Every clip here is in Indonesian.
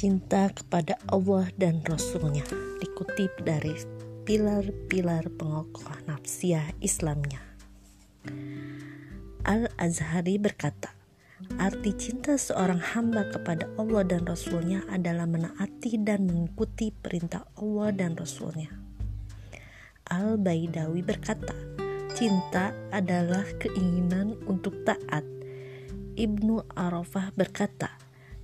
cinta kepada Allah dan Rasulnya dikutip dari pilar-pilar pengokoh nafsiyah Islamnya. Al-Azhari berkata, arti cinta seorang hamba kepada Allah dan Rasulnya adalah menaati dan mengikuti perintah Allah dan Rasulnya. Al-Baidawi berkata, cinta adalah keinginan untuk taat. Ibnu Arafah berkata,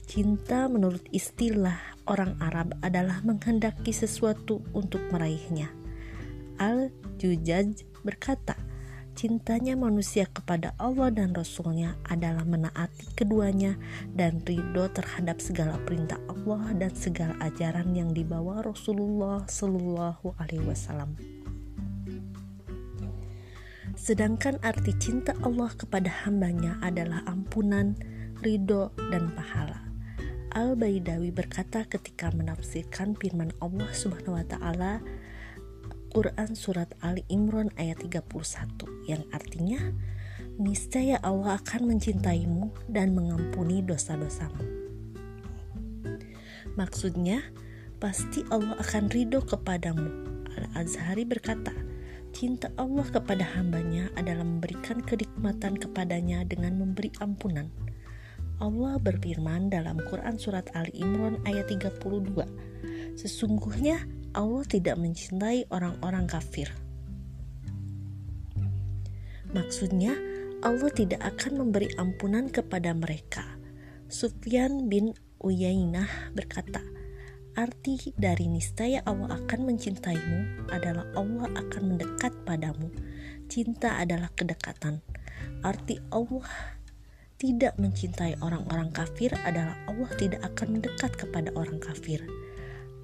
Cinta menurut istilah orang Arab adalah menghendaki sesuatu untuk meraihnya. Al-Jujaj berkata, cintanya manusia kepada Allah dan Rasulnya adalah menaati keduanya dan ridho terhadap segala perintah Allah dan segala ajaran yang dibawa Rasulullah Shallallahu Alaihi Wasallam. Sedangkan arti cinta Allah kepada hambanya adalah ampunan, ridho, dan pahala. Al-Baidawi berkata ketika menafsirkan firman Allah Subhanahu wa taala Quran surat Ali Imran ayat 31 yang artinya niscaya Allah akan mencintaimu dan mengampuni dosa-dosamu. Maksudnya, pasti Allah akan ridho kepadamu. Al-Azhari berkata, cinta Allah kepada hambanya adalah memberikan kenikmatan kepadanya dengan memberi ampunan Allah berfirman dalam Quran Surat Ali Imran ayat 32 Sesungguhnya Allah tidak mencintai orang-orang kafir. Maksudnya Allah tidak akan memberi ampunan kepada mereka. Sufyan bin Uyainah berkata Arti dari niscaya Allah akan mencintaimu adalah Allah akan mendekat padamu. Cinta adalah kedekatan. Arti Allah tidak mencintai orang-orang kafir adalah Allah tidak akan mendekat kepada orang kafir.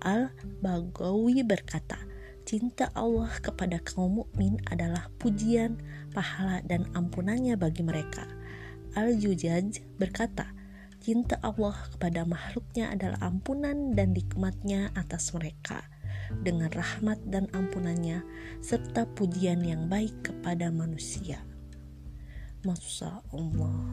Al-Bagawi berkata, cinta Allah kepada kaum mukmin adalah pujian, pahala, dan ampunannya bagi mereka. Al-Jujaj berkata, cinta Allah kepada makhluknya adalah ampunan dan nikmatnya atas mereka dengan rahmat dan ampunannya serta pujian yang baik kepada manusia. Masya Allah